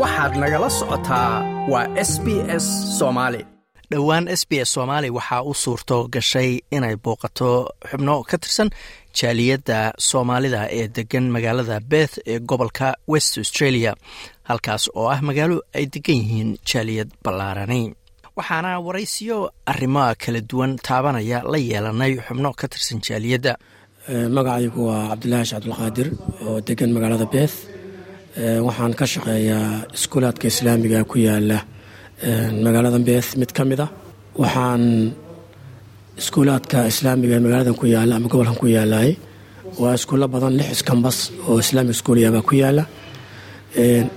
waxaad nagala socotaa waa s b s soomaali dhowaan s b s soomaali waxaa u suurto gashay inay booqato xubno ka tirsan jaaliyadda soomaalida ee degan magaalada beth ee gobolka west australia halkaas oo ah magaalo ay degan yihiin jaaliyad ballaarani. Waxaana waraysiyo arrimoa kala duwan taabanaya la yeelanay xubno ka tirsan jaaliyadda. Magacaygu waa cabdilaahi cabdulqaadir oo degan magaalada beth waxaan ka shaqeeyaa iskuulaadka islaamiga ku yaalla magaalada beth mid ka mid a waxaan iskuulaadka islaamiga magaaladan ku yaalla ama gobolkan ku yaalay waa iskuulo badan lix iskambas oo islamic schooliyabaa ku yaalla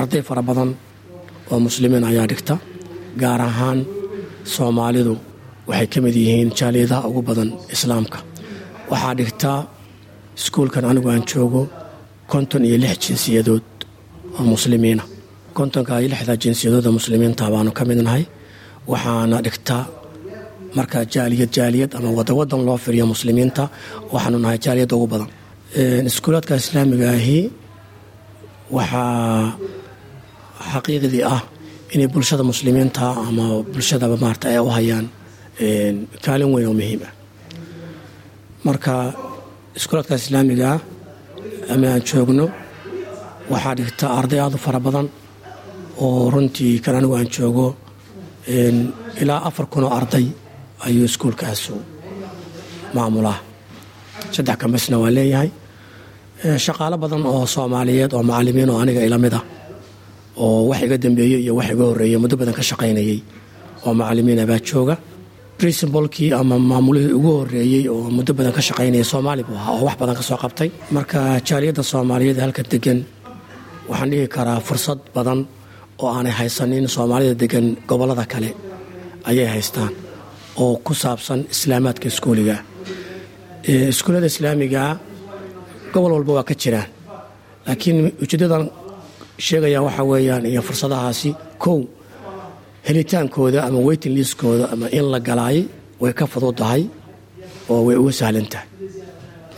arday fara badan oo muslimiin ayaa dhigta gaar ahaan soomaalidu. Waxay ka mid yihiin jaaliyadaha ugu badan islaamka. Waxaa dhigtaa iskuulkan anigu aan joogo konton iyo lix jinsiyadood oo muslimiina. Kontonka iyo lixda jinsiyadood oo muslimiinta baanu ka midnahay. Waxaana dhigtaa marka jaaliyad jaaliyad ama wadawadan loo firiyo muslimiinta. Waxaanu nahay jaaliyadda ugu badan. Iskuulaadka islaamiga ahi waxaa xaqiiqdii ah inay bulshada muslimiinta ama bulshadaba maarata ay u hayaan kaalin weyn oo muhiim ah. Marka iskuulaadka islaamigaa ama aan joogno waxaa dhigta arday aad u fara badan oo runtii kan anigu aan joogo ilaa afar kun oo arday ayuu iskuulkaasu maamulaa saddex kambasna waa leeyahay. Shaqaalo badan oo soomaaliyeed oo macalimiin oo aniga ila mid ah oo wax iga dambeeyey iyo wax iga horreeyey muddo badan ka shaqaynayey oo macalimiina baa jooga. Princibalkii ama maamulihii ugu horeeyey oo muddo badan ka shaqaynaya soomaali buu ahaa oo wax badan ka soo qabtay. Marka jaaliyadda soomaaliyeed halka degan waxaan dhihi karaa fursad badan oo aanay haysanin soomaalida degan gobollada kale. Ayay haystaan oo ku saabsan islaamaadka iskuuliga. Iskuullada islaamigaa gobol walba waa ka jiraan. Laakiin ujeeddadan sheegaya waxaa weeyaan iyo fursadahaasi kow helitaankooda ama weyting liiskooda ama in la galaay way ka fududahay oo way uga sahlan tahay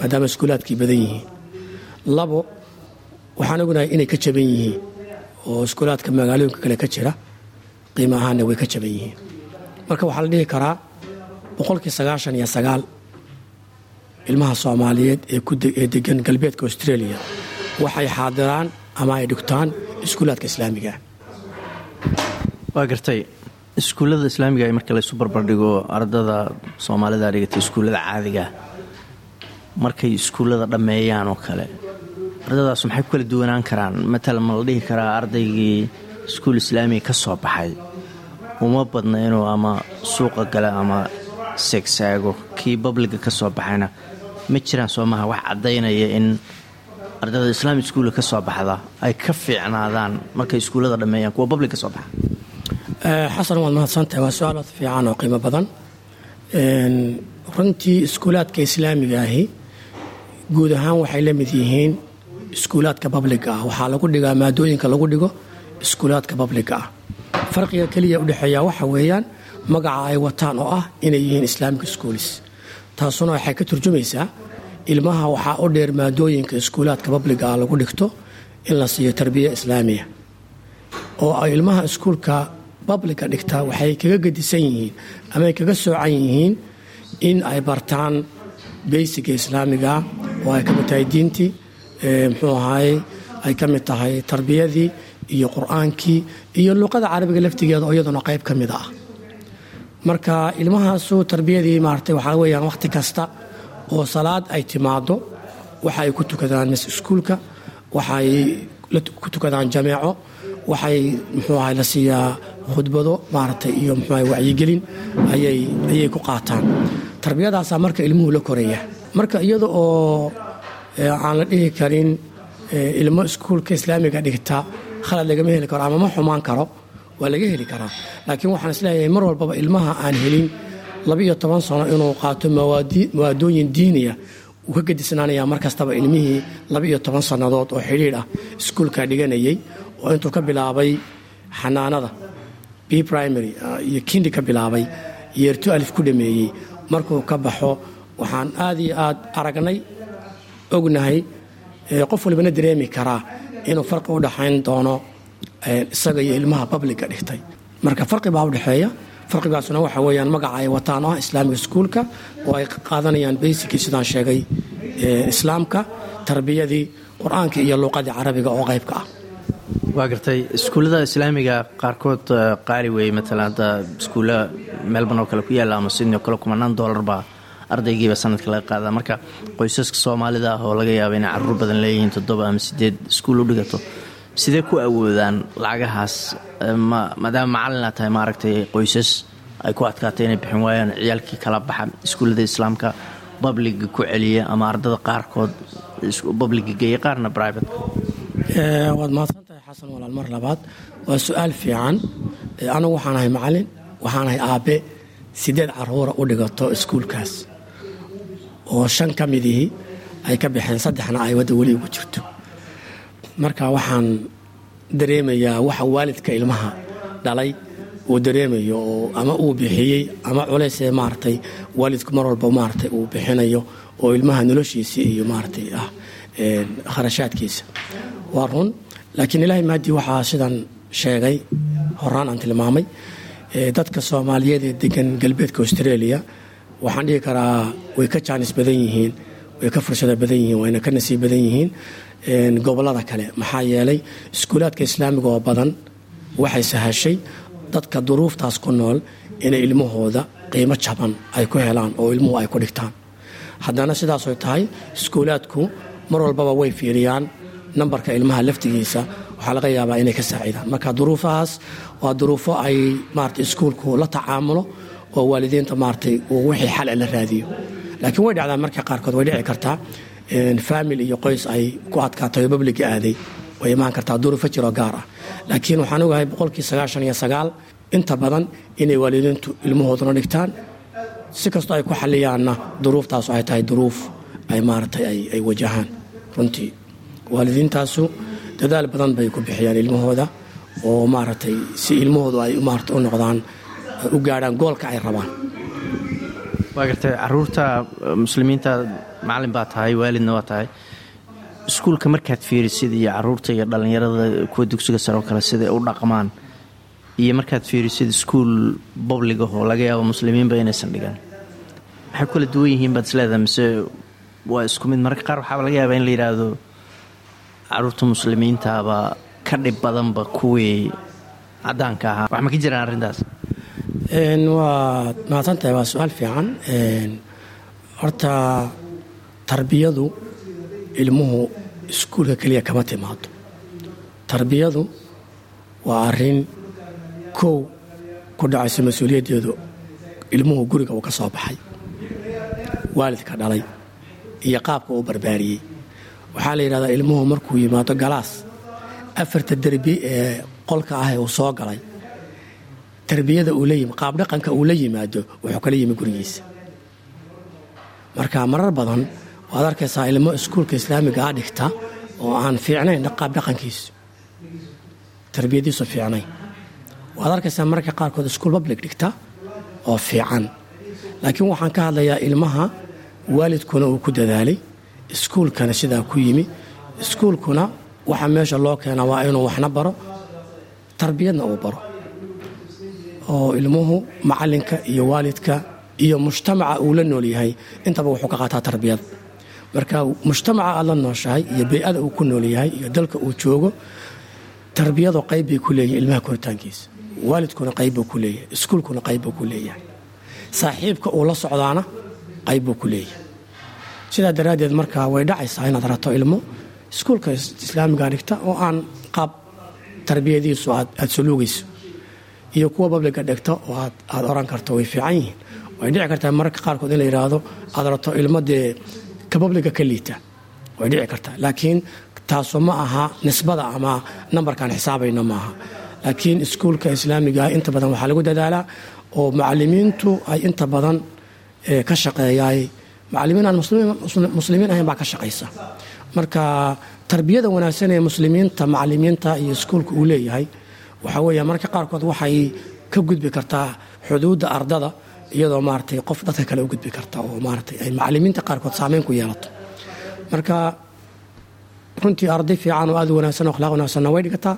maadaama iskuulaadkii badan yihiin. Labo waxaan ognahay inay ka jaban yihiin oo iskuulaadka magaalooyinka kale ka jira qiimo ahaanna way ka jaban yihiin. Marka waxaa la dhihi karaa boqolkii sagaashan iyo sagaal ilmaha soomaaliyeed ee degan galbeedka australia waxay xaadiraan ama ay dhigtaan iskuulaadka islaamiga. Waa gartay. Iskuullada islaamiga marka laysu barbardhigo ardada soomaalida dhigata iskuullada caadiga markay iskuullada dhammeeyaan oo kale ardadaas maxay ku kala duwanaan karaan? Matalan ma la dhihi karaa ardaygii iskuul islaamiga ka soo baxay? Uma badna inuu ama suuqa gale ama seegsaago kii babliga ka soo baxayna ma jiraan soomaha wax caddaynaya in ardada islaami iskuulla ka soo baxda ay ka fiicnaadaan markay iskuullada dhammeeyaan kuwa bablig ka soo baxa. Xasan waad mahadsantahay. Waa su'aalaad fiican oo qiimo badan. Runtii iskuulaadka islaamiga ahi guud ahaan waxay la mid yihiin iskuulaadka babliga ah waxaa lagu dhigaa maadooyinka lagu dhigo iskuulaadka babliga ah farqiga keliya udhexeeya waxa weeyaan magaca ay wataan oo ah inay yihiin islaamic schools. Taasuna waxay ka turjumaysaa ilmaha waxaa u dheer maadooyinka iskuulaadka babliga ah lagu dhigto in la siiyo tarbiya islaamiya oo ilmaha iskuulka babliga dhigtaa waxay kaga gedisan yihiin ama ay kaga soocan yihiin in ay bartaan beysiga islaamiga oo ay ka mid tahay diintii muxuu ahaye ay ka mid tahay tarbiyadii iyo qur'aankii iyo luqada carabiga laftigeeda oo iyaduna qayb ka mid ah. Marka ilmahaasu tarbiyadii maarata waxaa weyaan wakhti kasta oo salaad ay timaado waxa ay ku tukadaan mis iskuulka waxay ku tukadaan jameeco waxay muxuu ahay la siiyaa khudbado maaragtay iyo muxuuaha wacyigelin ayay ayay ku qaataan. Tarbiyadaasaa marka ilmuhu la koraya. Marka iyada oo aan la dhihi karin ilmo iskuulka islaamiga dhigta khalad lagama heli karo ama ma xumaan karo waa laga heli karaa. Laakiin waxaan is leeyahay mar walbaba ilmaha aan helin labaiyo toban sano inuu qaato mawaadooyin diiniya wuu ka gedisnaanayaa mar kastaba ilmihii labaiyo toban sannadood oo xidhiidh ah iskuulka dhiganayay oo intuu ka bilaabay xanaanada b primary iyo kindi ka bilaabay yeerto alif ku dhameeyey markuu ka baxo waxaan aad iyo aad aragnay ognahay qof walbana dareemi karaa inuu farqi u dhaxayn doono isaga iyo ilmaha babliga dhigtay. Marka farqi baa udhexeeya farqigaasuna waxa weyaan magaca ay wataan ah islaamiga iskuulka oo ay qaadanayaan baysikii sidaan sheegay islaamka tarbiyadii qur'aanka iyo luuqadii carabiga oo qaybka ah. Waa gartay iskuullada islaamiga qaarkood qaali weeye matalan hadda iskuulla melbourne oo kale ku yaalla ama sydney oo kale kumanaan dollar baa ardaygiiba sanadka laga qaada. Marka qoysaska soomaalida ah oo laga yaaba inay carruur badan leeyihiin toddoba ama sideed iskuul u dhigato sidee ku awoodaan lacagahaas? Maadaama macalinaad tahay maaragtay qoysas ay ku adkaatay inay bixin waayaan ciyaalkii kala baxa iskuullada islaamka babliga ku celiya ama ardada qaarkood babliga geeya qaarna private waad mahadsan tahay xasan walaal mar labaad. Waa su'aal fiican. Anigu waxaan ahay macalin waxaan ahay aabe. Sideed caruura u dhigato iskuulkaas oo shan ka midihii ay ka baxeen saddexna ay wadda weli ugu jirto. Marka waxaan dareemayaa waxa waalidka ilmaha dhalay uu dareemayo oo ama uu bixiyey ama culaysee maaragtay waalidku mar walba maaragtay uu bixinayo oo ilmaha noloshiisii iyo maaragtay ah kharashaadkiisa. Waa run laakiin ilaahay maadii waxaa sidan sheegay horaan aan tilmaamay dadka soomaaliyeed ee degan galbeedka australia waxaan dhihi karaa way ka jaanis badan yihiin way ka fursada badan yihiin wayna ka nasiib badan yihiin gobollada kale. Maxaa yeelay iskuulaadka islaamiga oo badan waxay sahashay dadka duruuftaas ku nool inay ilmahooda qiimo jaban ay ku helaan oo ilmuhu ay ku dhigtaan. Haddana sidaasoy tahay iskuulaadku mar walbaba way fiiriyaan nambarka ilmaha laftigiisa. Waxaa laga yaabaa inay ka saacidaan marka duruufahaas waa duruufo ay maarata iskuulku la tacaamulo oo waalidiinta maaratay uu wixii xale la raadiyo. Laakiin way dhacdaa marka qaarkood way dhici kartaa faamil iyo qoys ay ku adkaatay oo babliga aaday way imaan kartaa duruufo jiroo gaar ah. Laakiin waxaan ogahay boqolkii sagaashan iyo sagaal inta badan inay waalidiintu ilmahooduna dhigtaan si kastoo ay ku xaliyaanna duruuftaasu ay tahay duruuf ay maaratay ay wajahaan. Runtii waalidiintaasu dadaal badan bay ku bixiyaan ilmahooda oo maaragtay si ilmahoodu ay maarata u noqdaan u gaadhaan goolka ay rabaan. Waa gartay carruurta muslimiinta macalin baa tahay waalidna waa tahay. Iskuulka markaad fiirisid iyo carruurta iyo dhallinyarada kuwa dugsiga sare oo kale siday u dhaqmaan iyo markaad fiirisid iskuul bobligahoo laga yaabo muslimiinba inaysan dhigan maxay kula duwan yihiin baad isleedahay mise waa isku mid mararka qaar waxaaba laga yaabaa in la yidhaahdo carruurta muslimiintaaba ka dhib badanba kuwii cadaanka ahaa. Wax ma ka jiraan arrintaas waad mahadsantahay waa su'aal fiican. Horta tarbiyadu ilmuhu iskuulka keliya kama timaado tarbiyadu waa arrin kow ku dhacayso mas'uuliyaddeedu ilmuhu guriga uu ka soo baxay waalidka dhalay iyo qaabka uu barbaariyey. Waxaa la yidhahdaa ilmuhu markuu yimaado galaas afarta derbi ee qolka ah ee uu soo galay tarbiyada uu la yimi qaab dhaqanka uu la yimaado wuxuu kala yimi gurigiisa. Marka marar badan waad arkaysaa ilmo iskuulka islaamiga ah dhigta oo aan fiicnayn qaab dhaqankiisu tarbiyadiisu fiicnayn. Waad arkaysaa mararka qaarkood iskuul public dhigta oo fiican. Laakiin waxaan ka hadlayaa ilmaha waalidkuna uu ku dadaalay iskuulkana sidaa ku yimi. Iskuulkuna waxa meesha loo keena waa inuu waxna baro tarbiyadna uu baro oo ilmuhu macalinka iyo waalidka iyo mujtamaca uu la nool yahay. Intaba wuxuu ka qaataa tarbiyad. Marka mujtamaca aad la nooshahay iyo bey-ada uu ku nool yahay iyo dalka uu joogo tarbiyadu qayb bay ku leeyihiin ilmaha koritaankiisa. Waalidkuna qayb buu ku leeyahay iskuulkuna qayb buu ku leeyahay. Saaxiibka uu la socdaana qayb buu ku leeyahay. Sidaa daraaddeed marka way dhacaysaa inaad rato ilmo iskuulka islaamiga dhigta oo aan qaab tarbiyadiisu aad suluugayso iyo kuwa babliga dhigta oo aad oran karto way fiican yihiin. Way dhici kartaa mararka qaarkood in la yidhaahdo aad rato ilmo dee ka babliga ka liita. Way dhici kartaa. Laakiin taasu ma aha nisbada ama nambarkaan xisaabayno maaha laakiin iskuulka islaamiga inta badan waxaa lagu dadaalaa oo macalimiintu ay inta badan ka shaqeeyaay macalimiin aan muslimiin ahayn baa ka shaqaysa marka tarbiyada wanaagsan ee muslimiinta macalimiinta iyo iskuulka uu leeyahay waxaa weeya mararka qaarkood waxay ka gudbi kartaa xuduudda ardada iyadoo maaratay qof dadka kale u gudbi karta oo maaratay ay macalimiinta qaarkood saameyn ku yeelato. Marka runtii arday fiican oo aad u wanaagsan oo akhlaaq wanaagsanna way dhigataa.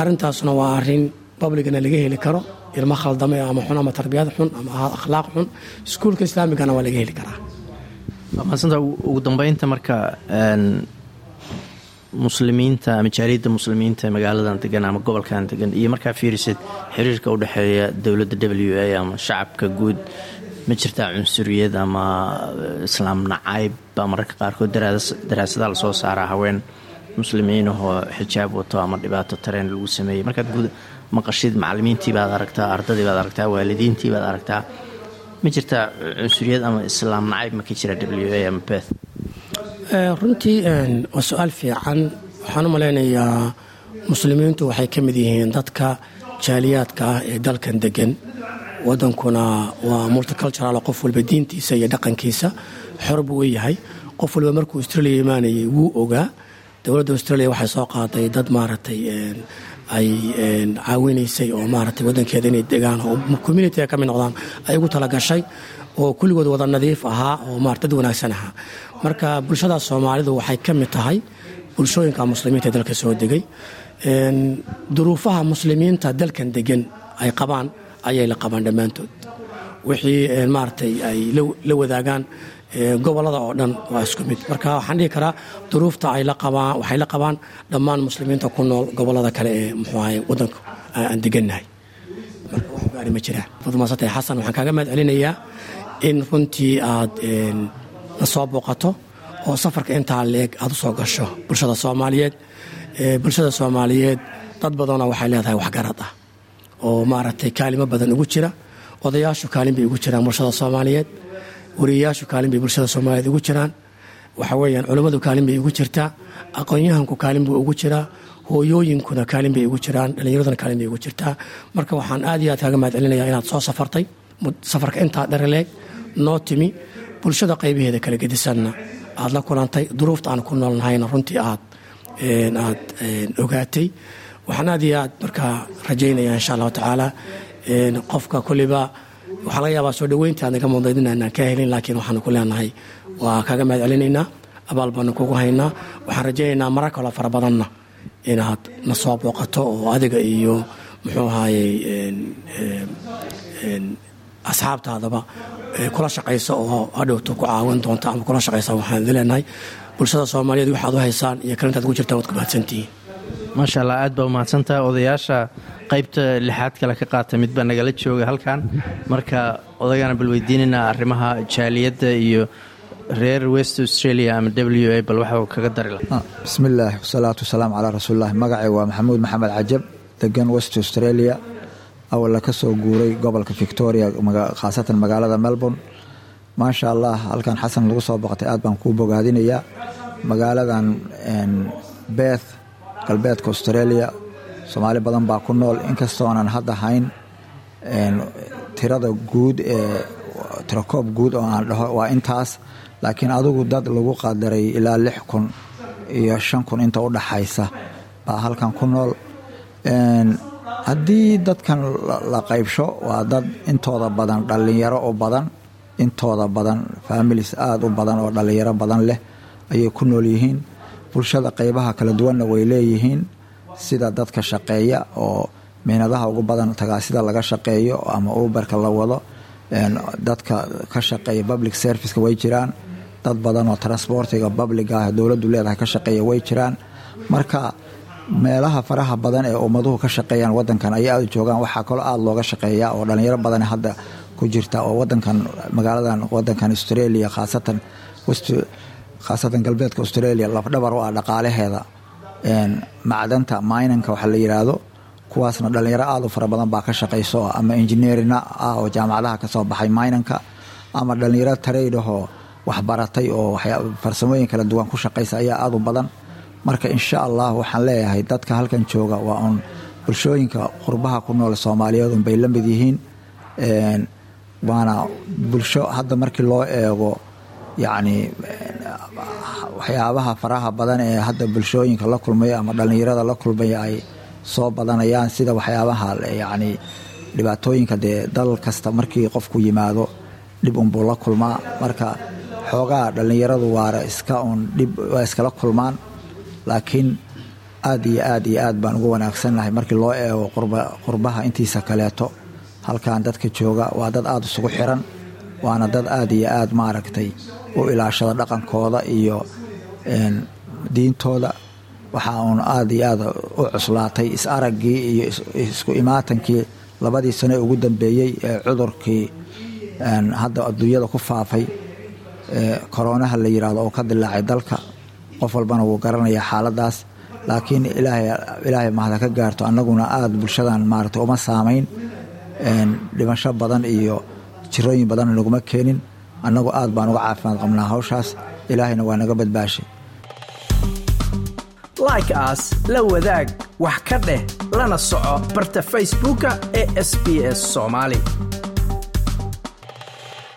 Arintaasna waa arrin babligana laga heli karo ilmo khaldame ama xun ama tarbiyad xun ama akhlaaq xun iskuulka islaamigana waa laga heli karaa. Ugu dambeynta marka muslimiinta ama jaaliyadda muslimiinta magaaladan degan ama gobolkan degan iyo markaa fiirisid xiriirka u dhexeeya dowladda w a ama shacabka guud ma jirtaa cunsuriyad ama islaam nacayb mararka qaarkood daraasadaha la soo saaraa haween muslimiinahoo xijaab wato ama dhibaato tareen lagu sameeyey markaad guud maqashid macalimiintii baad aragtaa ardadii baad aragtaa waalidiintii baad aragtaa ma jirtaa cunsuriyad ama islaam nacayb ma jira w a ama beth runtii waa su'aal fiican. Waxaan u malaynayaa muslimiintu waxay ka mid yihiin dadka jaaliyaadka ah ee dalkan degan wadankuna waa multicultural qof walba diintiisa iyo dhaqankiisa xor buu u yahay. Qof walba markuu australia imaanayay wuu ogaa. Dowladda australia waxay soo qaaday dad maaragtay ay caawinaysay oo maaragtay wadankeeda inay degaan oo communitiga ka mid noqdaan ay ugu talagashay oo kulligood wada nadiif ahaa oo marat dad wanaagsan ahaa. Marka bulshada soomaalidu waxay ka mid tahay bulshooyinka muslimiinta dalka soo degay. Duruufaha muslimiinta dalkan degan ay qabaan ayay la qabaan dhammaantood. Wixii maaragtay ay la wadaagaan gobollada oo dhan waa isku mid. Marka waxaan dhihi karaa duruufta waxay la qabaan dhammaan muslimiinta ku nool gobollada kale ee muxuu ahay wadanka aan degannahay. Marka wax gaari ma jiraan fadmaasatay xasan waxaan kaaga mahad celinayaa in runtii aad na soo booqato oo safarka intaa leeg aad u soo gasho bulshada soomaaliyeed. Bulshada soomaaliyeed dad badanoo waxay leedahay waxgarad ah oo maaragtay kaalimo badan ugu jira odayaashu kaalin bay ugu jiraan bulshada soomaaliyeed wariyayaashu kaalin bay bulshada soomaaliyeed ugu jiraan waxa weeyaan culummadu kaalin bay ugu jirtaa aqoon-yahanku kaalin buu ugu jiraa hooyooyinkuna kaalin bay ugu jiraan dhallinyaraduna kaalin bay ugu jirtaa. Marka waxaan aad iyo aad kaaga mahad celinayaa inaad soo safartay safarka intaa dheraleeg noo timi bulshada qaybaheeda kala gedisanna. Aad la kulantay duruufta aan ku noolnahayna runtii aad aad ogaatay. Waxaan aad iyo aad markaa rajaynaya insha allahu tacaala. Qofka kulliba waxaa laga yaabaa soo dhaweynta aad naga mudaydin aanaan ka helin laakiin waxaanu ku leenahay. Waa kaaga mahad celinaynaa abaal baanu kugu haynaa. Waxaan rajaynaynaa marar kaloo fara badanna inaad na soo booqato oo adiga iyo muxuu ahaayey asxaabtaadaba kula shaqaysa oo hadhowto ku caawin doonta ama kula shaqaysa waxaan leenahay bulshada soomaaliyeed waxaad u haysaan iyo kalintaad ugu jirtaan waad ku mahadsantihiin. Maasha allah aad baa umahadsantaha odayaasha qaybta lixaad kale ka qaata mid baa nagala jooga halkan. Marka odagana bal weydiinaynaa arrimaha jaaliyadda iyo reer west australia ama w a bal waxa kaga dari laha bismillaah wasalaatu wasalaamu calaa rasuulilah magacay waa maxamuud maxamed cajab degan west australia awalla ka soo guuray gobolka victoria khaasatan magaalada melbourne. Maasha allah halkan xasan lagu soo boqotay aad baan kuu bogaadinayaa. Magaaladan beth galbeedka australia soomaali badan baa ku nool. Inkastoonan hadda hayn tirada guud ee tirakoob guud oo aan dhaho waa intaas. Laakiin adigu dad lagu qadaray ilaa lix kun iyo shan kun inta u dhaxaysa baa halkan ku nool haddii dadkan la qaybsho waa dad intooda badan dhallinyaro u badan intooda badan families aada u badan oo dhallinyaro badan leh ayay ku nool yihiin. Bulshada qaybaha kala duwanna way leeyihiin sida dadka shaqeeya oo miinadaha ugu badan tagaasida laga shaqeeyo ama uberka la wado. Dadka ka shaqeeya public serviceka way jiraan. Dad badan oo transportiga public ah dowladdu leedahay ka shaqeeya way jiraan. Marka meelaha faraha badan ee ummaduhu ka shaqeeyaan wadankan ay aada joogaan. Waxaa kaloo aada looga shaqeeyaa oo dhalinyaro badan hadda ku jirta oo wadankan magaaladan wadankan australia khaasatan khaasatan galbeedka australia lafdhabar u ah dhaqaalaheeda macdanta minanka waxa la yiraahdo kuwaasna dhalinyaro aada u fara badan baa ka shaqayso ama engineerina ah oo jaamacadaha ka soo baxay minanka ama dhalinyaro tareydahoo waxbaratay oo farsamooyin kala duwan ku shaqaysa ayaa aada u badan marka insha allah waxaan leeyahay dadka halkan jooga waa uun bulshooyinka qurbaha ku nool soomaaliyeed unbay la mid yihiin waana bulsho hadda markii loo eego yacni waxyaabaha faraha badan ee hadda bulshooyinka la kulmaya ama dhallinyarada la kulmaya ay soo badanayaan sida waxyaabaha yacni dhibaatooyinka dee dal kasta markii qofku yimaado dhib unbuu la kulmaa. Marka xoogaa dhallinyaradu waara iska uun dhib waa iskala kulmaan laakiin aad iyo aad iyo aad baan ugu wanaagsannahay markii loo eego qurbaha intiisa kaleeto. Halkan dadka jooga waa dad aada isugu xiran waana dad aad iyo aad maaragtay u ilaashada dhaqankooda iyo diintooda. Waxaa uun aad iyo aad u cuslaatay is araggii iyo isku imaatankii labadii sano ugu dambeeyey ee cudurkii hadda adduunyada ku faafay koroonaha la yidhaahdo oo ka dilaacay dalka qof walbana wuu garanayaa xaaladaas. Laakiin ilaahay mahada ka gaarto annaguna aada bulshadan maaragtay uma saamayn dhimasho badan iyo jirooyin badanna naguma keenin. Annagu aad baan uga caafimaad qabnaa hawshaas. Ilaahayna waa naga badbaashay. Like aas la wadaag wax ka dheh lana soco barta facebooka ee sb s soomaali